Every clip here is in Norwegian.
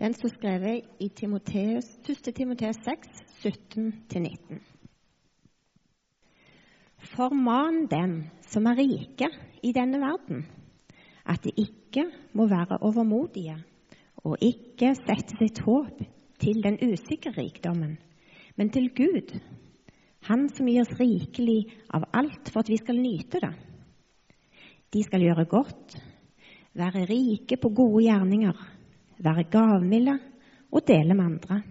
Den er skrevet i Timoteus, 1. Timoteus 6, 17-19. Forman dem som er rike i denne verden, at de ikke må være overmodige og ikke sette sitt håp til den usikre rikdommen, men til Gud, Han som gir oss rikelig av alt for at vi skal nyte det. De skal gjøre godt, være rike på gode gjerninger, være gavmilde og dele med andre.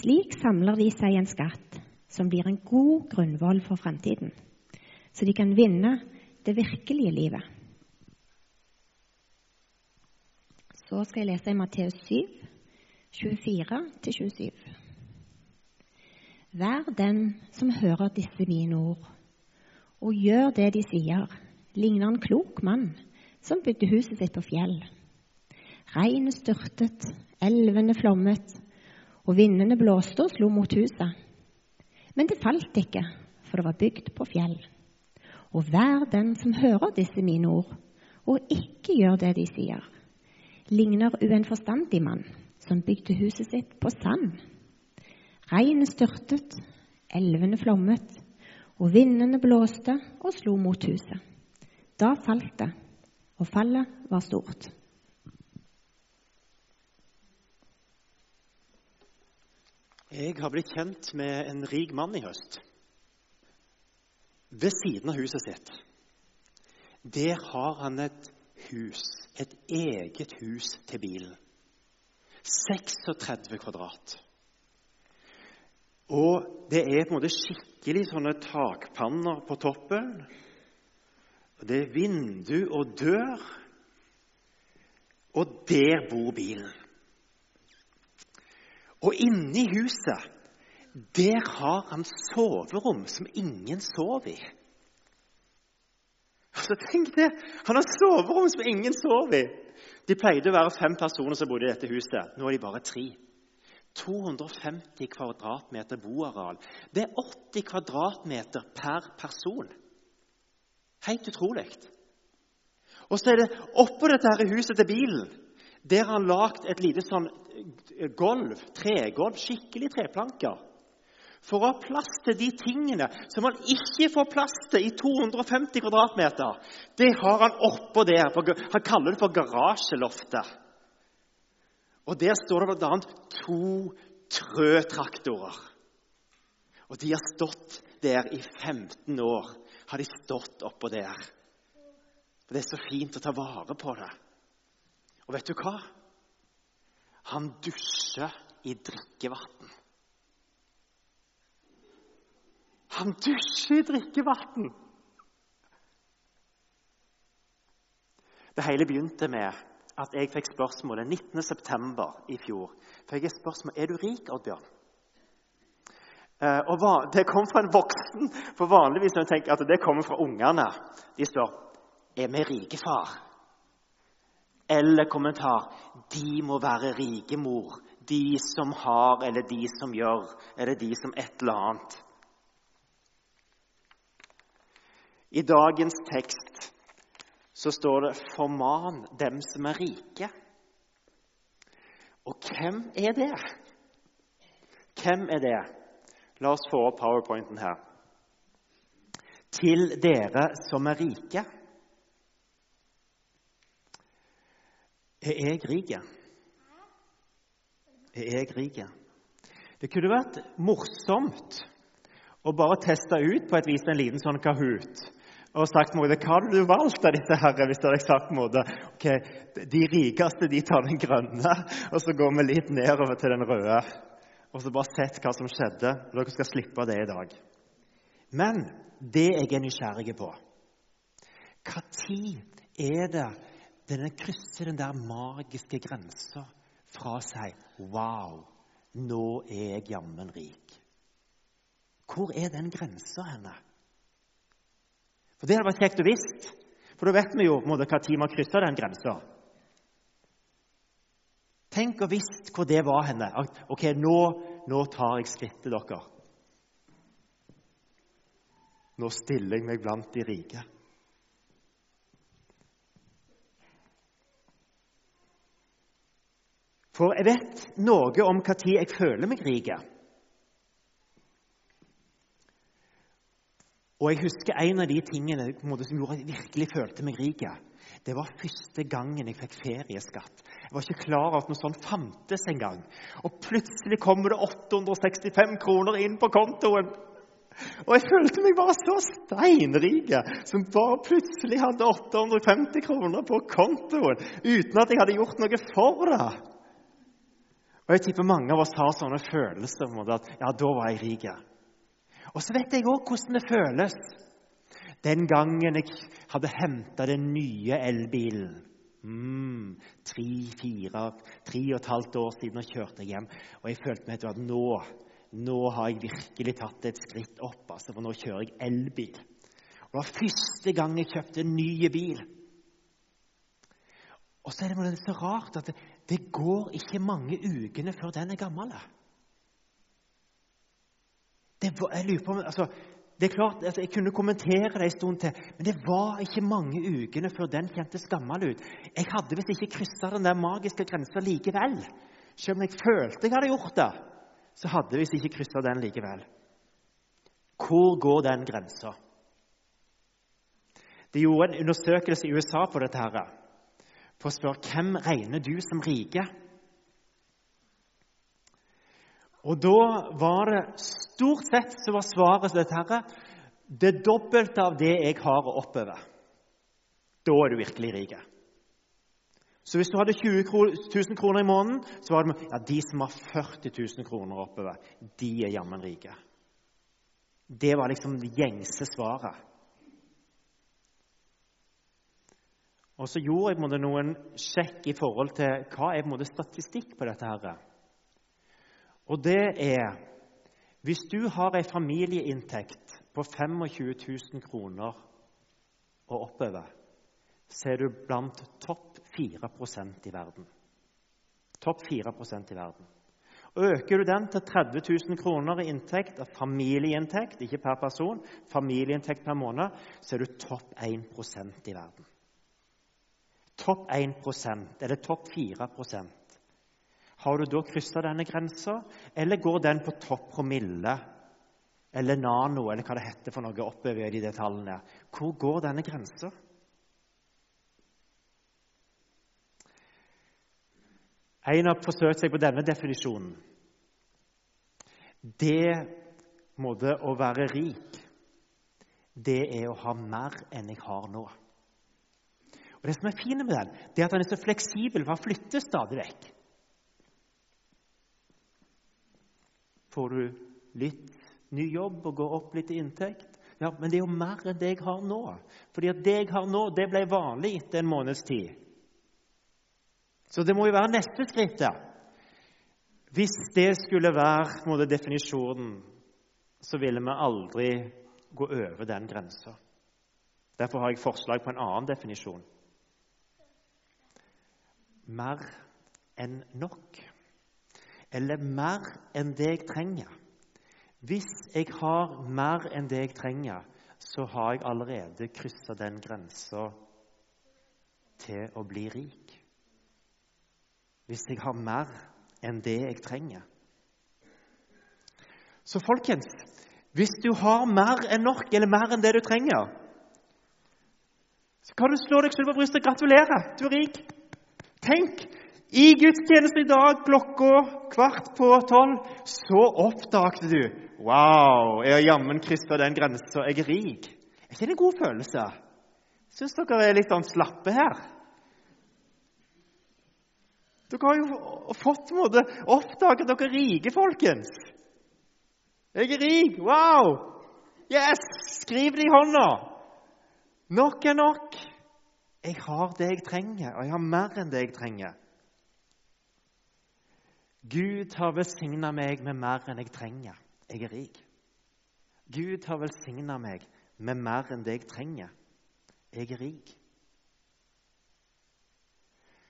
Slik samler de seg en skatt som blir en god grunnvoll for fremtiden, så de kan vinne det virkelige livet. Så skal jeg lese i Matteus 7, 24-27. Vær den som hører disse mine ord, og gjør det de sier, ligner en klok mann som bygde huset sitt på fjell. Regnet styrtet, elvene flommet, og vindene blåste og slo mot huset. Men det falt ikke, for det var bygd på fjell. Og hver den som hører disse mine ord, og ikke gjør det de sier, ligner uenforstandig mann som bygde huset sitt på sand. Regnet styrtet, elvene flommet, og vindene blåste og slo mot huset. Da falt det, og fallet var stort. Jeg har blitt kjent med en rik mann i høst. Ved siden av huset sitt. Der har han et hus, et eget hus til bilen. 36 kvadrat. Og det er på en måte skikkelig sånne takpanner på toppen. Og Det er vindu og dør. Og der bor bilen. Og inne i huset, der har han soverom som ingen sover i. Altså, tenk det! Han har soverom som ingen sover i. De pleide å være fem personer som bodde i dette huset. Nå er de bare tre. 250 kvadratmeter boareal. Det er 80 kvadratmeter per person. Helt utrolig. Og så er det oppå dette her huset til bilen der har han lagd et lite sånn gulv, tregulv, skikkelig treplanker. For å ha plass til de tingene som han ikke får plass til i 250 kvadratmeter. Det har han oppå der. Han kaller det for garasjeloftet. Og Der står det bl.a. to trøtraktorer. Og de har stått der i 15 år. har de stått oppå der. For Det er så fint å ta vare på det. Og vet du hva? Han dusjer i drikkevann. Han dusjer i drikkevann! Det hele begynte med at jeg fikk spørsmålet 19.9. i fjor. Fikk jeg spørsmål er du rik, Oddbjørn. Eh, og Det kom fra en voksen. For Vanligvis når jeg tenker at det kommer fra ungene. De spør er vi rike, far. Eller kommentar de må være rike, mor. De som har, eller de som gjør, eller de som et eller annet. I dagens tekst så står det 'forman dem som er rike'. Og hvem er det? Hvem er det? La oss få opp powerpointen her. Til dere som er rike. Er jeg rik? Er jeg rik? Det kunne vært morsomt å bare teste ut på et vis en liten sånn Kahoot. Og sagt måte, Hva hadde du valgt av disse herre, hvis du hadde sagt måte, ok, De rikeste de tar den grønne, og så går vi litt nedover til den røde. Og så bare sett hva som skjedde. Dere skal slippe det i dag. Men det jeg er nysgjerrig på Når er det denne krysser den der magiske grensa fra seg. Wow, nå er jeg jammen rik. Hvor er den grensa henne? For Det hadde vært kjekt å visst, for da vet vi jo hva tid man krysser den grensa. Tenk å visst hvor det var henne. Ok, nå, nå tar jeg skrittet, dere. Nå stiller jeg meg blant de rike. For jeg vet noe om når jeg føler meg rik. Og jeg husker en av de tingene som gjorde at jeg virkelig følte meg rik. Det var første gangen jeg fikk ferieskatt. Jeg var ikke klar over at noe sånt fantes engang. Og plutselig kommer det 865 kroner inn på kontoen. Og jeg følte meg bare så steinrik som bare plutselig hadde 850 kroner på kontoen uten at jeg hadde gjort noe for det. Og Jeg tipper mange av oss har sånne følelser om at ja, da var jeg rik. Og så vet jeg òg hvordan det føles den gangen jeg hadde henta den nye elbilen. Mm, tre, fire, tre og et halvt år siden jeg kjørte hjem. Og jeg følte meg at nå nå har jeg virkelig tatt et skritt opp, altså, for nå kjører jeg elbil. Og Det var første gang jeg kjøpte en ny bil. Og så er det så rart at det, det går ikke mange ukene før den er gammel. Det, jeg lurer på, altså, det er klart, altså, Jeg kunne kommentere det en stund til, men det var ikke mange ukene før den kjentes gammel ut. Jeg hadde visst ikke kryssa den der magiske grensa likevel, selv om jeg følte jeg hadde gjort det så hadde jeg visst ikke kryssa den likevel. Hvor går den grensa? De gjorde en undersøkelse i USA på dette her, for å spørre hvem regner du som rike. Og Da var det stort sett så var svaret til dette herre det dobbelte av det jeg har å oppøve. Da er du virkelig rik. Så hvis du hadde 20 000 kroner i måneden, så var det ja, de som har 40 000 kroner oppover, de er jammen rike. Det var liksom det gjengse svaret. Og Så gjorde jeg på en måte noen sjekk i forhold til hva er statistikk på dette. her. Og det er Hvis du har en familieinntekt på 25 000 kroner og oppover, så er du blant topp 4% i verden. Topp 4% i verden. Øker du den til 30 000 kroner i inntekt, familieinntekt, ikke per person, familieinntekt per måned, så er du topp 1% i verden. Topp 1% eller topp 4% Har du da kryssa denne grensa, eller går den på topp promille eller nano, eller hva det heter for noe oppover i de tallene? Hvor går denne grensa? En har forsøkt seg på denne definisjonen. Det måtte å være rik, det er å ha mer enn jeg har nå. Og Det som er fint med den, det er at den er så fleksibel, for den flytter stadig vekk. Får du litt ny jobb og går opp litt i inntekt? Ja, men det er jo mer enn det jeg har nå. Fordi at det jeg har nå, det ble vanlig etter en måneds tid. Så det må jo være neste skritt. der. Hvis det skulle være måte, definisjonen, så ville vi aldri gå over den grensa. Derfor har jeg forslag på en annen definisjon. Mer enn nok. Eller mer enn det jeg trenger. Hvis jeg har mer enn det jeg trenger, så har jeg allerede kryssa den grensa til å bli rik hvis jeg har mer enn det jeg trenger. Så folkens, hvis du har mer enn nok, eller mer enn det du trenger, så kan du slå deg selv på brystet og gratulere. Du er rik. Tenk, i gudstjenesten i dag klokka kvart på tolv så oppdagte du Wow, jeg har jammen kryssa den grensa. Jeg er rik. Er ikke det en god følelse? Syns dere er litt sånn slappe her? Dere har jo fått en måte, oppdaget dere er rike, folkens. Jeg er rik! Wow! Yes! Skriv det i hånda! Nok er nok. Jeg har det jeg trenger, og jeg har mer enn det jeg trenger. Gud har velsigna meg med mer enn jeg trenger. Jeg er rik. Gud har velsigna meg med mer enn det jeg trenger. Jeg er rik.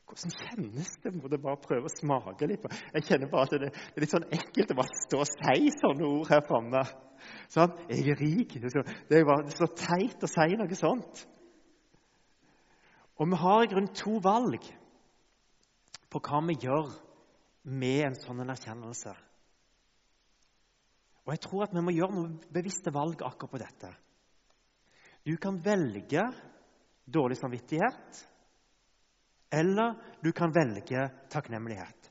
Hvordan kjennes det? Må det bare prøve å smake litt på. Jeg kjenner bare at det, er litt sånn ekkelt å bare stå og si sånne ord her framme. Sånn, 'Jeg er rik.' Det er, så, det er bare så teit å si noe sånt. Og vi har i grunnen to valg på hva vi gjør med en sånn erkjennelse. Og Jeg tror at vi må gjøre noen bevisste valg akkurat på dette. Du kan velge dårlig samvittighet, eller du kan velge takknemlighet.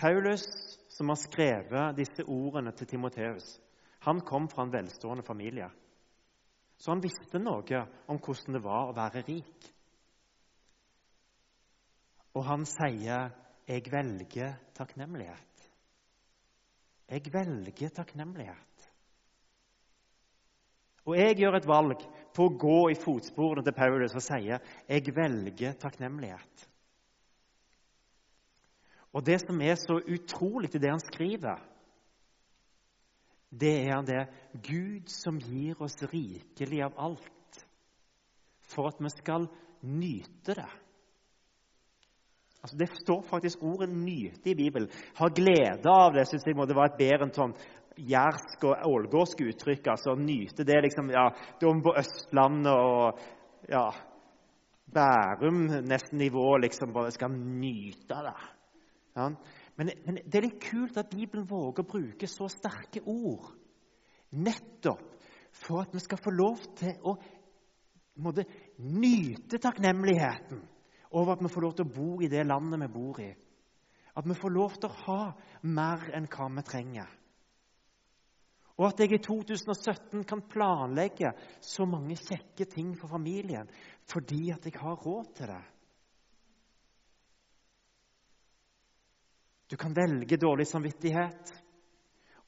Paulus, som har skrevet disse ordene til Timoteus, han kom fra en velstående familie. Så han visste noe om hvordan det var å være rik. Og han sier, 'Jeg velger takknemlighet'. Jeg velger takknemlighet. Og jeg gjør et valg på å gå i fotsporene til Paulus og sier, 'Jeg velger takknemlighet'. Og det som er så utrolig i det han skriver, det er det Gud som gir oss rikelig av alt, for at vi skal nyte det. Altså, det står faktisk ordet 'nyte' i Bibelen. Ha glede av det syns jeg måtte være et bedre enn sånn jærsk og ålgårdsk uttrykk. altså Nyte det liksom, ja, Dom på Østlandet og ja, Bærum nesten nivå liksom bare skal nyte det. Ja. Men, men, det er litt kult at Bibelen våger å bruke så sterke ord nettopp for at vi skal få lov til å måtte, nyte takknemligheten over at vi får lov til å bo i det landet vi bor i. At vi får lov til å ha mer enn hva vi trenger. Og at jeg i 2017 kan planlegge så mange kjekke ting for familien fordi at jeg har råd til det. Du kan velge dårlig samvittighet,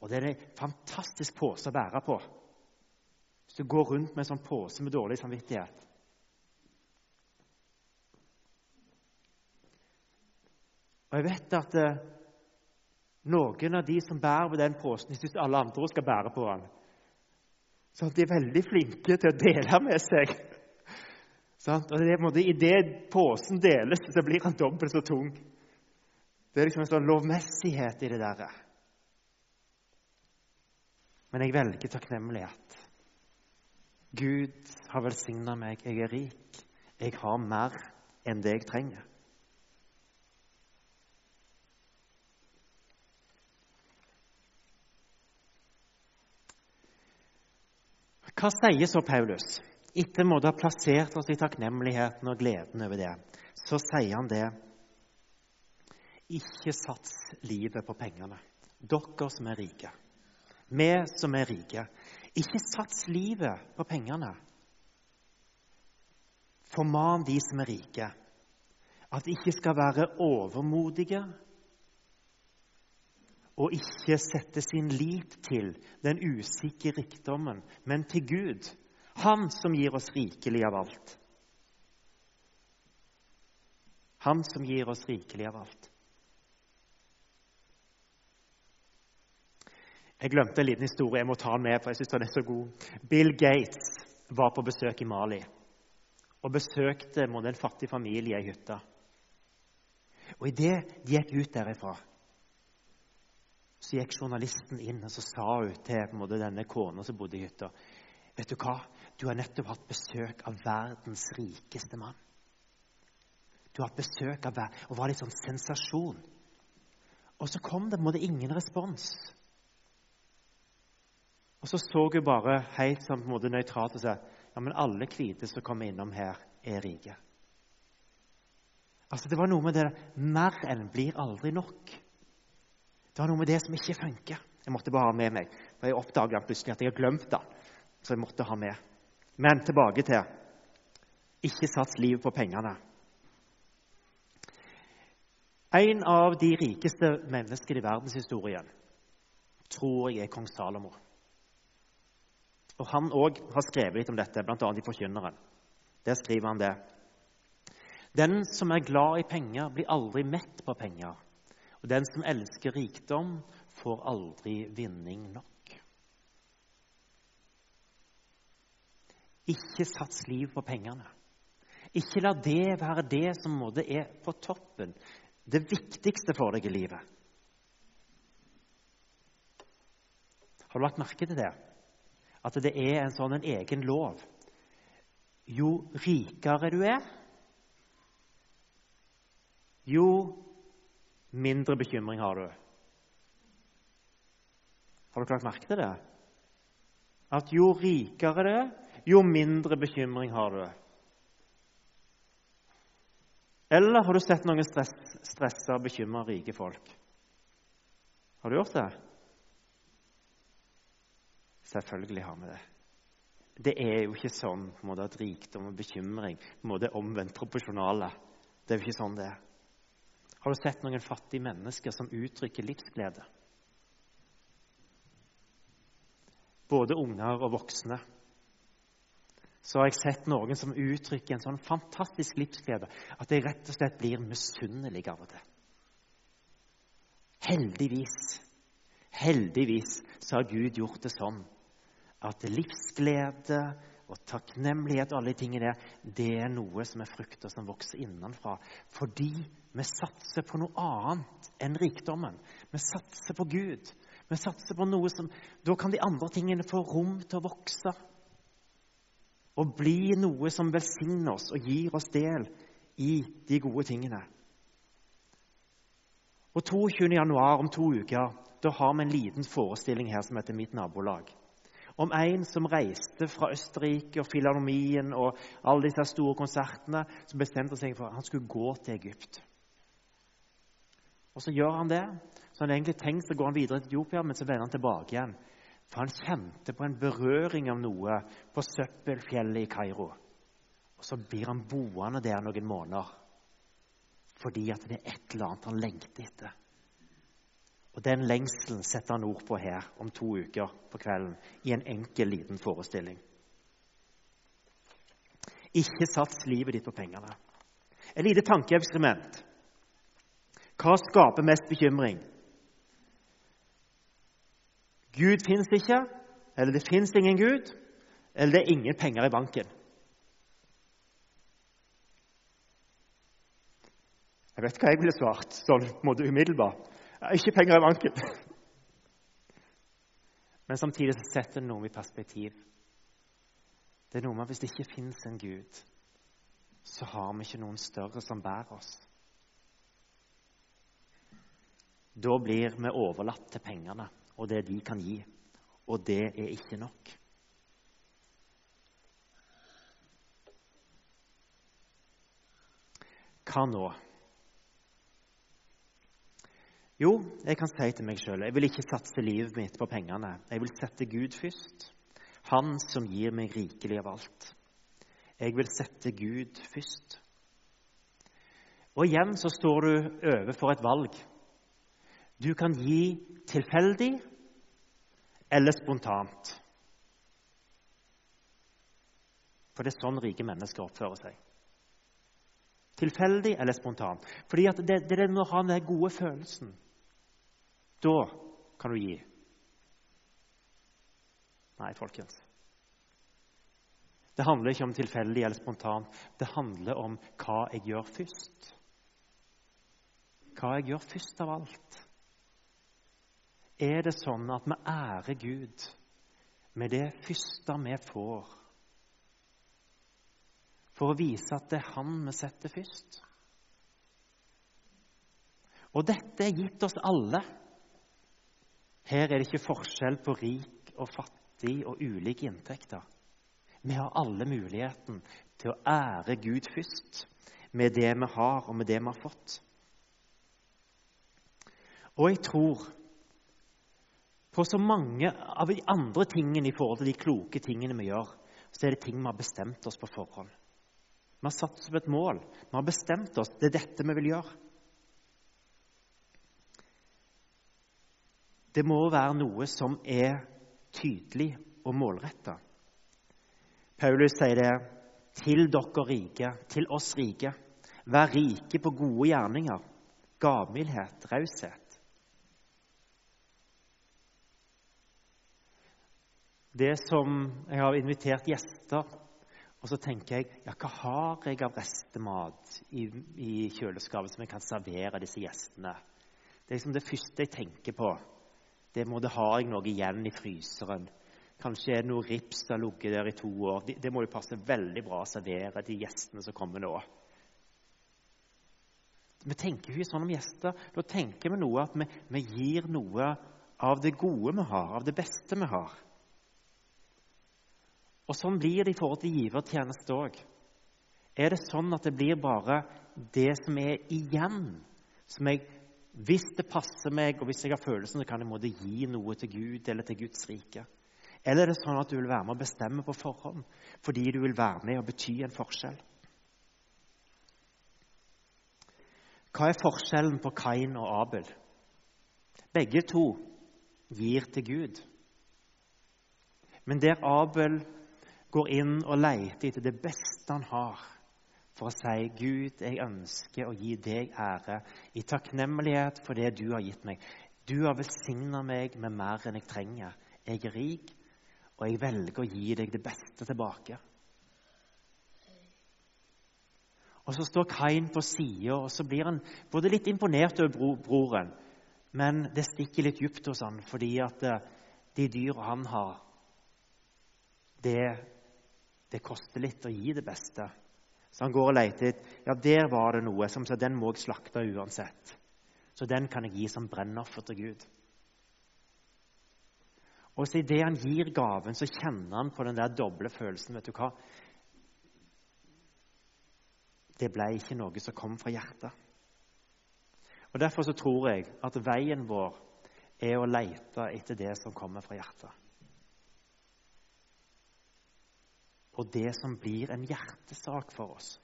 og det er en fantastisk pose å bære på. Hvis du går rundt med en sånn pose med dårlig samvittighet. Og jeg vet at eh, noen av de som bærer på den posen, syns alle andre skal bære på den. Så de er veldig flinke til å dele med seg. Sånn? Og det, måte, I det posen deles, så blir han dobbelt så tung. Det er liksom en sånn lovmessighet i det der. Men jeg velger takknemlighet. Gud har velsigna meg. Jeg er rik. Jeg har mer enn det jeg trenger. Hva sier så Paulus? Etter å ha plassert oss i takknemligheten og gleden over det, så sier han det Ikke sats livet på pengene, dere som er rike. Vi som er rike. Ikke sats livet på pengene. Forman de som er rike, at de ikke skal være overmodige og ikke sette sin lit til den usikre rikdommen, men til Gud, Han som gir oss rikelig av alt. Han som gir oss rikelig av alt. Jeg glemte en liten historie. Jeg må ta den med, for jeg synes den er så god. Bill Gates var på besøk i Mali og besøkte en fattig familie i hytta. Og Idet de gikk ut derifra, så gikk journalisten inn og så sa hun til måte, denne kona som bodde i hytta Vet du hva? Du har nettopp hatt besøk av verdens rikeste mann. Du har hatt besøk av Og var litt sånn sensasjon. Og så kom det på en måte ingen respons. Og så så hun bare helt sånn, på en måte nøytralt og sa ja, men alle hvite som kommer innom her, er rike. Altså, Det var noe med det Mer enn blir aldri nok. Det var noe med det som ikke funker. Jeg måtte bare ha med meg. For Jeg oppdaga plutselig at jeg har glemt det. Så jeg måtte ha med. Men tilbake til ikke sats livet på pengene. En av de rikeste menneskene i verdenshistorien tror jeg er kong Salomo. Og Han òg har skrevet litt om dette, bl.a. i Forkynneren. Der skriver han det. Den som er glad i penger, blir aldri mett på penger. Og den som elsker rikdom, får aldri vinning nok. Ikke sats liv på pengene. Ikke la det være det som måte er på toppen, det viktigste for deg i livet. Har du lagt merke til det? At det er en sånn en egen lov. Jo rikere du er, jo mindre bekymring har du. Har dere lagt merke til det? At jo rikere det er, jo mindre bekymring har du. Eller har du sett noen stress, stressa og bekymra rike folk? Har du gjort det? Selvfølgelig har vi det. Det er jo ikke sånn på en måte, at rikdom og bekymring på en måte er omvendt proporsjonale. Det er jo ikke sånn det er. Har du sett noen fattige mennesker som uttrykker livsglede? Både unger og voksne. Så har jeg sett noen som uttrykker en sånn fantastisk livsglede at jeg rett og slett blir misunnelig av og til. Heldigvis, heldigvis så har Gud gjort det sånn at livsglede og takknemlighet og alle de tingene der, det er noe som er frukter som vokser innenfra. Fordi vi satser på noe annet enn rikdommen. Vi satser på Gud. Vi satser på noe som Da kan de andre tingene få rom til å vokse. Og bli noe som velsigner oss og gir oss del i de gode tingene. Og 22. januar, om to uker, da har vi en liten forestilling her som heter Mitt nabolag om en som reiste fra Østerrike og Filharmonien og alle disse store konsertene, som bestemte seg for at han skulle gå til Egypt. Og Så gjør han det. Så han egentlig tenkt å gå han videre til Etiopia, men så vender han tilbake igjen. For han kjente på en berøring av noe på søppelfjellet i Kairo. Og så blir han boende der noen måneder fordi at det er et eller annet han lengter etter. Og Den lengselen setter han ord på her om to uker på kvelden i en enkel, liten forestilling. Ikke sats livet ditt på pengene. Et lite tankeeksperiment. Hva skaper mest bekymring? Gud fins ikke, eller det fins ingen Gud, eller det er ingen penger i banken. Jeg vet hva jeg ville svart sånn på en måte umiddelbart. Jeg har ikke penger i banken. Men samtidig så setter det noe i perspektiv. Det er noe med at Hvis det ikke fins en Gud, så har vi ikke noen større som bærer oss. Da blir vi overlatt til pengene og det de kan gi. Og det er ikke nok. Hva nå? Jo, jeg kan si til meg sjøl jeg vil ikke satse livet mitt på pengene. Jeg vil sette Gud først. Han som gir meg rikelig av alt. Jeg vil sette Gud først. Og igjen så står du overfor et valg. Du kan gi tilfeldig eller spontant. For det er sånn rike mennesker oppfører seg. Tilfeldig eller spontant. Fordi det, det er det med å ha den gode følelsen. Da kan du gi. Nei, folkens. Det handler ikke om tilfeldig eller spontant. Det handler om hva jeg gjør først. Hva jeg gjør først av alt. Er det sånn at vi ærer Gud med det første vi får, for å vise at det er Han vi setter først? Og dette er gitt oss alle. Her er det ikke forskjell på rik og fattig og ulike inntekter. Vi har alle muligheten til å ære Gud først med det vi har, og med det vi har fått. Og jeg tror på så mange av de andre tingene i forhold til de kloke tingene vi gjør, så er det ting vi har bestemt oss på forhånd. Vi har satt oss på et mål. Vi har bestemt oss. Det er dette vi vil gjøre. Det må være noe som er tydelig og målretta. Paulus sier det til dere rike, til oss rike. Vær rike på gode gjerninger, gavmildhet, raushet. Det som Jeg har invitert gjester, og så tenker jeg ja, hva har jeg av restemat i, i kjøleskapet som jeg kan servere disse gjestene? Det er liksom det første jeg tenker på. Det må det ha jeg noe igjen i fryseren. Kanskje er det noe rips som har ligget der i to år. Det, må jo passe veldig bra å servere de gjestene som kommer nå. vi tenker jo ikke sånn om gjester. Da tenker vi noe at vi, vi gir noe av det gode vi har, av det beste vi har. Og Sånn blir det i forhold til givertjeneste òg. Er det sånn at det blir bare det som er igjen, som jeg hvis det passer meg, og hvis jeg har følelsen, så kan jeg måtte gi noe til Gud eller til Guds rike. Eller er det sånn at du vil være med og bestemme på forhånd fordi du vil være med og bety en forskjell? Hva er forskjellen på Kain og Abel? Begge to gir til Gud. Men der Abel går inn og leter etter det beste han har, for å si, 'Gud, jeg ønsker å gi deg ære i takknemlighet for det du har gitt meg.' 'Du har velsigna meg med mer enn jeg trenger. Jeg er rik, og jeg velger å gi deg det beste tilbake.' Og Så står Kain på sida, og så blir han både litt imponert over bro, broren, men det stikker litt dypt hos han, fordi at eh, de dyra han har, det, det koster litt å gi det beste. Så han går og leter Ja, der var det noe som sa den må jeg slakte uansett. Så den kan jeg gi som brennoffer til Gud. Og så Idet han gir gaven, så kjenner han på den der doble følelsen. vet du hva? Det ble ikke noe som kom fra hjertet. Og Derfor så tror jeg at veien vår er å lete etter det som kommer fra hjertet. Og det som blir en hjertesak for oss.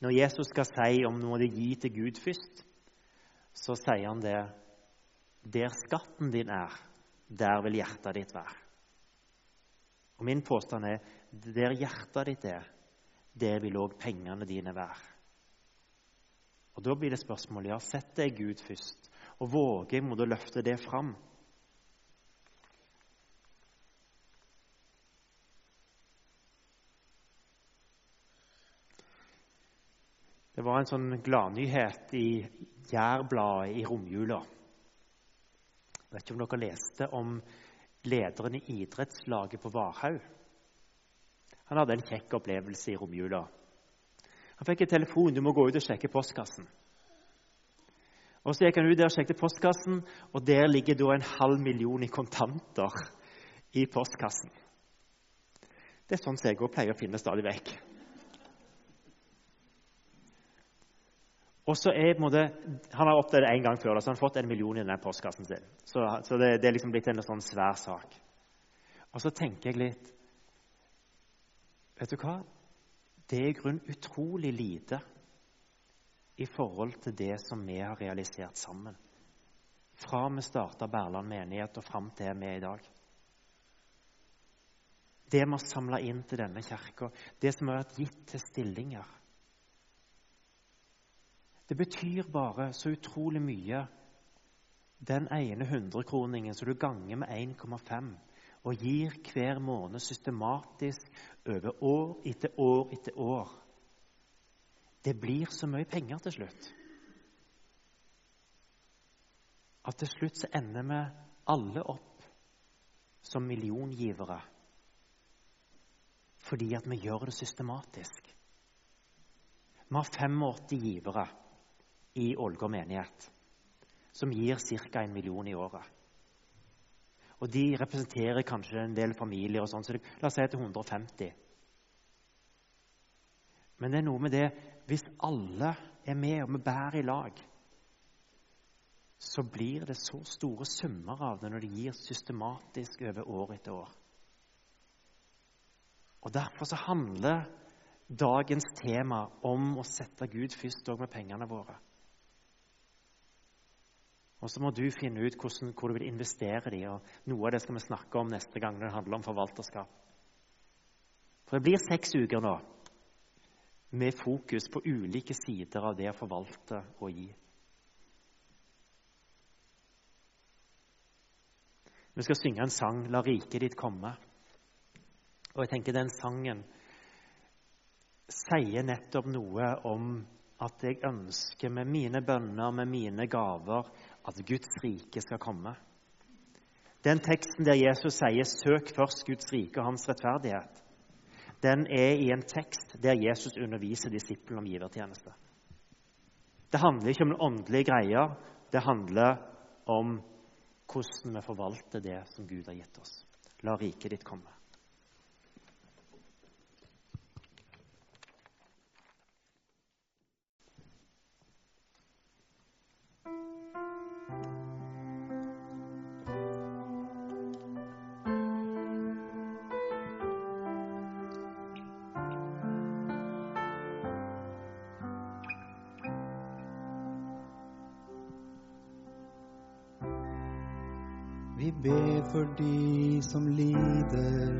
Når Jesus skal si om noe de gir til Gud først, så sier han det Der skatten din er, der vil hjertet ditt være. Og Min påstand er der hjertet ditt er, der vil òg pengene dine være. Og Da blir det spørsmålet ja, setter jeg Gud først, og våger jeg å løfte det fram? Det var en sånn gladnyhet i Jærbladet i romjula. Jeg vet ikke om dere leste om lederen i idrettslaget på Varhaug. Han hadde en kjekk opplevelse i romjula. Han fikk en telefon du må gå ut og sjekke postkassen. Og Så gikk han ut der og sjekket postkassen, og der ligger da en halv million i kontanter i postkassen. Det er sånn som jeg òg pleier å finne stadig vekk. Og så er på en måte, Han har opplevd det en gang før, så han har fått en million i denne postkassen sin. Så, så det, det, er liksom blitt en sånn svær sak. Og så tenker jeg litt Vet du hva? Det er i grunnen utrolig lite i forhold til det som vi har realisert sammen. Fra vi starta Berland menighet og fram til vi er i dag. Det vi har samla inn til denne kirka, det som har vært gitt til stillinger det betyr bare så utrolig mye, den ene hundrekroningen som du ganger med 1,5 og gir hver måned systematisk over år etter år etter år. Det blir så mye penger til slutt at til slutt så ender vi alle opp som milliongivere fordi at vi gjør det systematisk. Vi har 85 givere i Ålgård menighet, som gir ca. en million i året. Og De representerer kanskje en del familier, og sånn, så det, la oss si til 150. Men det er noe med det hvis alle er med og vi bærer i lag, så blir det så store summer av det når det gir systematisk over år etter år. Og Derfor så handler dagens tema om å sette Gud først òg med pengene våre. Og så må du finne ut hvordan, hvor du vil investere dem. og Noe av det skal vi snakke om neste gang det handler om forvalterskap. For det blir seks uker nå med fokus på ulike sider av det å forvalte og gi. Vi skal synge en sang 'La riket ditt komme'. Og jeg tenker Den sangen sier nettopp noe om at jeg ønsker med mine bønner, med mine gaver, at Guds rike skal komme. Den teksten der Jesus sier 'søk først Guds rike og hans rettferdighet', den er i en tekst der Jesus underviser disiplene om givertjeneste. Det handler ikke om den åndelige greier. Det handler om hvordan vi forvalter det som Gud har gitt oss. La riket ditt komme. De som lider.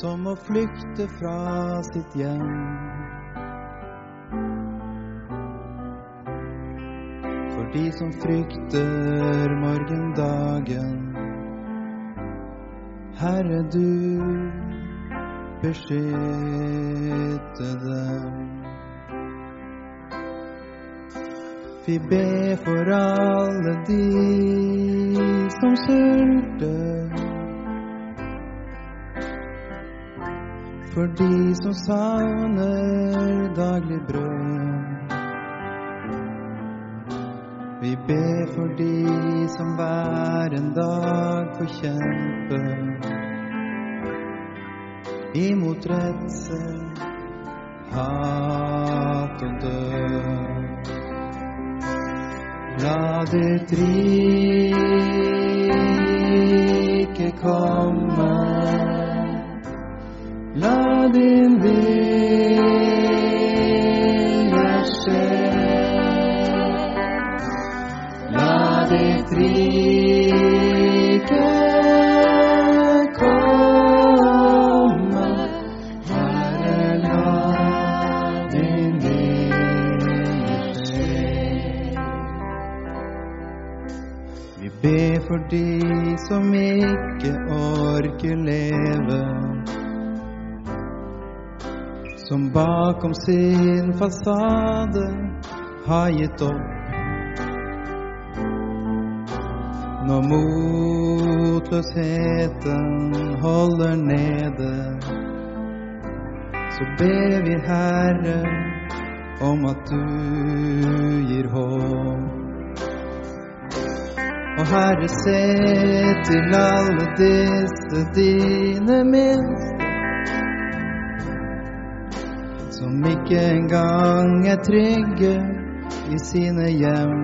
Som må flykte fra sitt hjem. For de som frykter morgendagen. Herre, du beskytte dem. Vi ber for alle de som sulter. For de som savner daglig brød. Vi ber for de som hver en dag får kjempe imot redsel, hat og død. La ditt rike komme. La din vilje skje. La ditt rike for de som ikke orker leve. Som bakom sin fasade har gitt opp. Når motløsheten holder nede, så ber vi Herre om at du gir håp. Og Herre, se til alle disse dine minste, som ikke engang er trygge i sine hjem.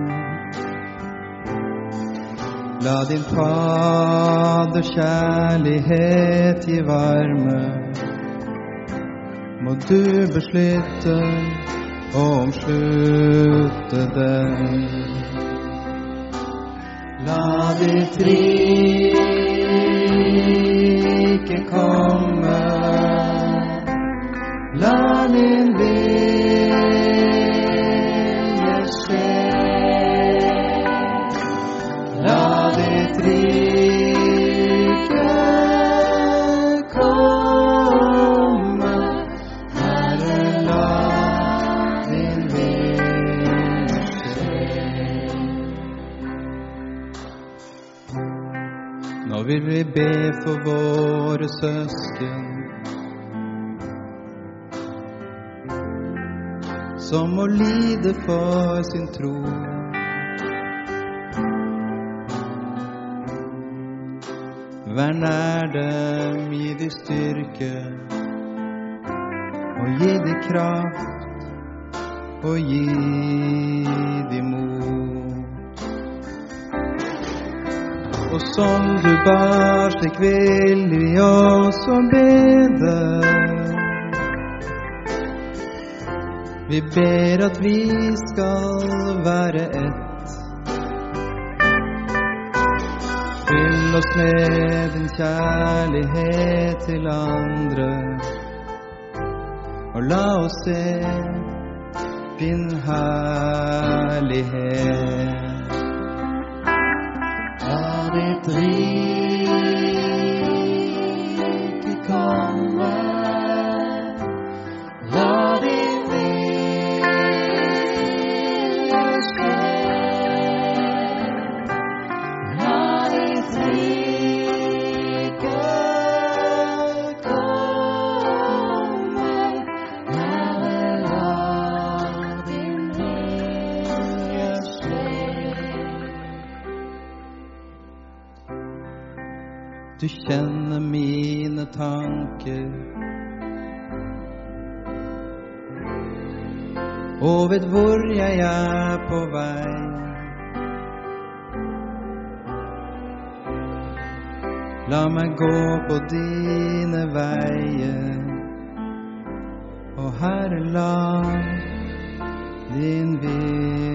La din Faders kjærlighet gi varme. Må du beslutte å omslutte dem. La ditt rike komme. La din vilje be for våre søsken som må lide for sin tro. Vær nær dem, gi de styrke, og gi de kraft, og gi de mot. Og som du bar, slik vil vi også bede. Vi ber at vi skal være ett. Fyll oss med din kjærlighet til andre, og la oss se din herlighet. La Du kjenner mine tanker. Og vet hvor jeg er på vei. La meg gå på dine veier. Og Herre, la din vilje.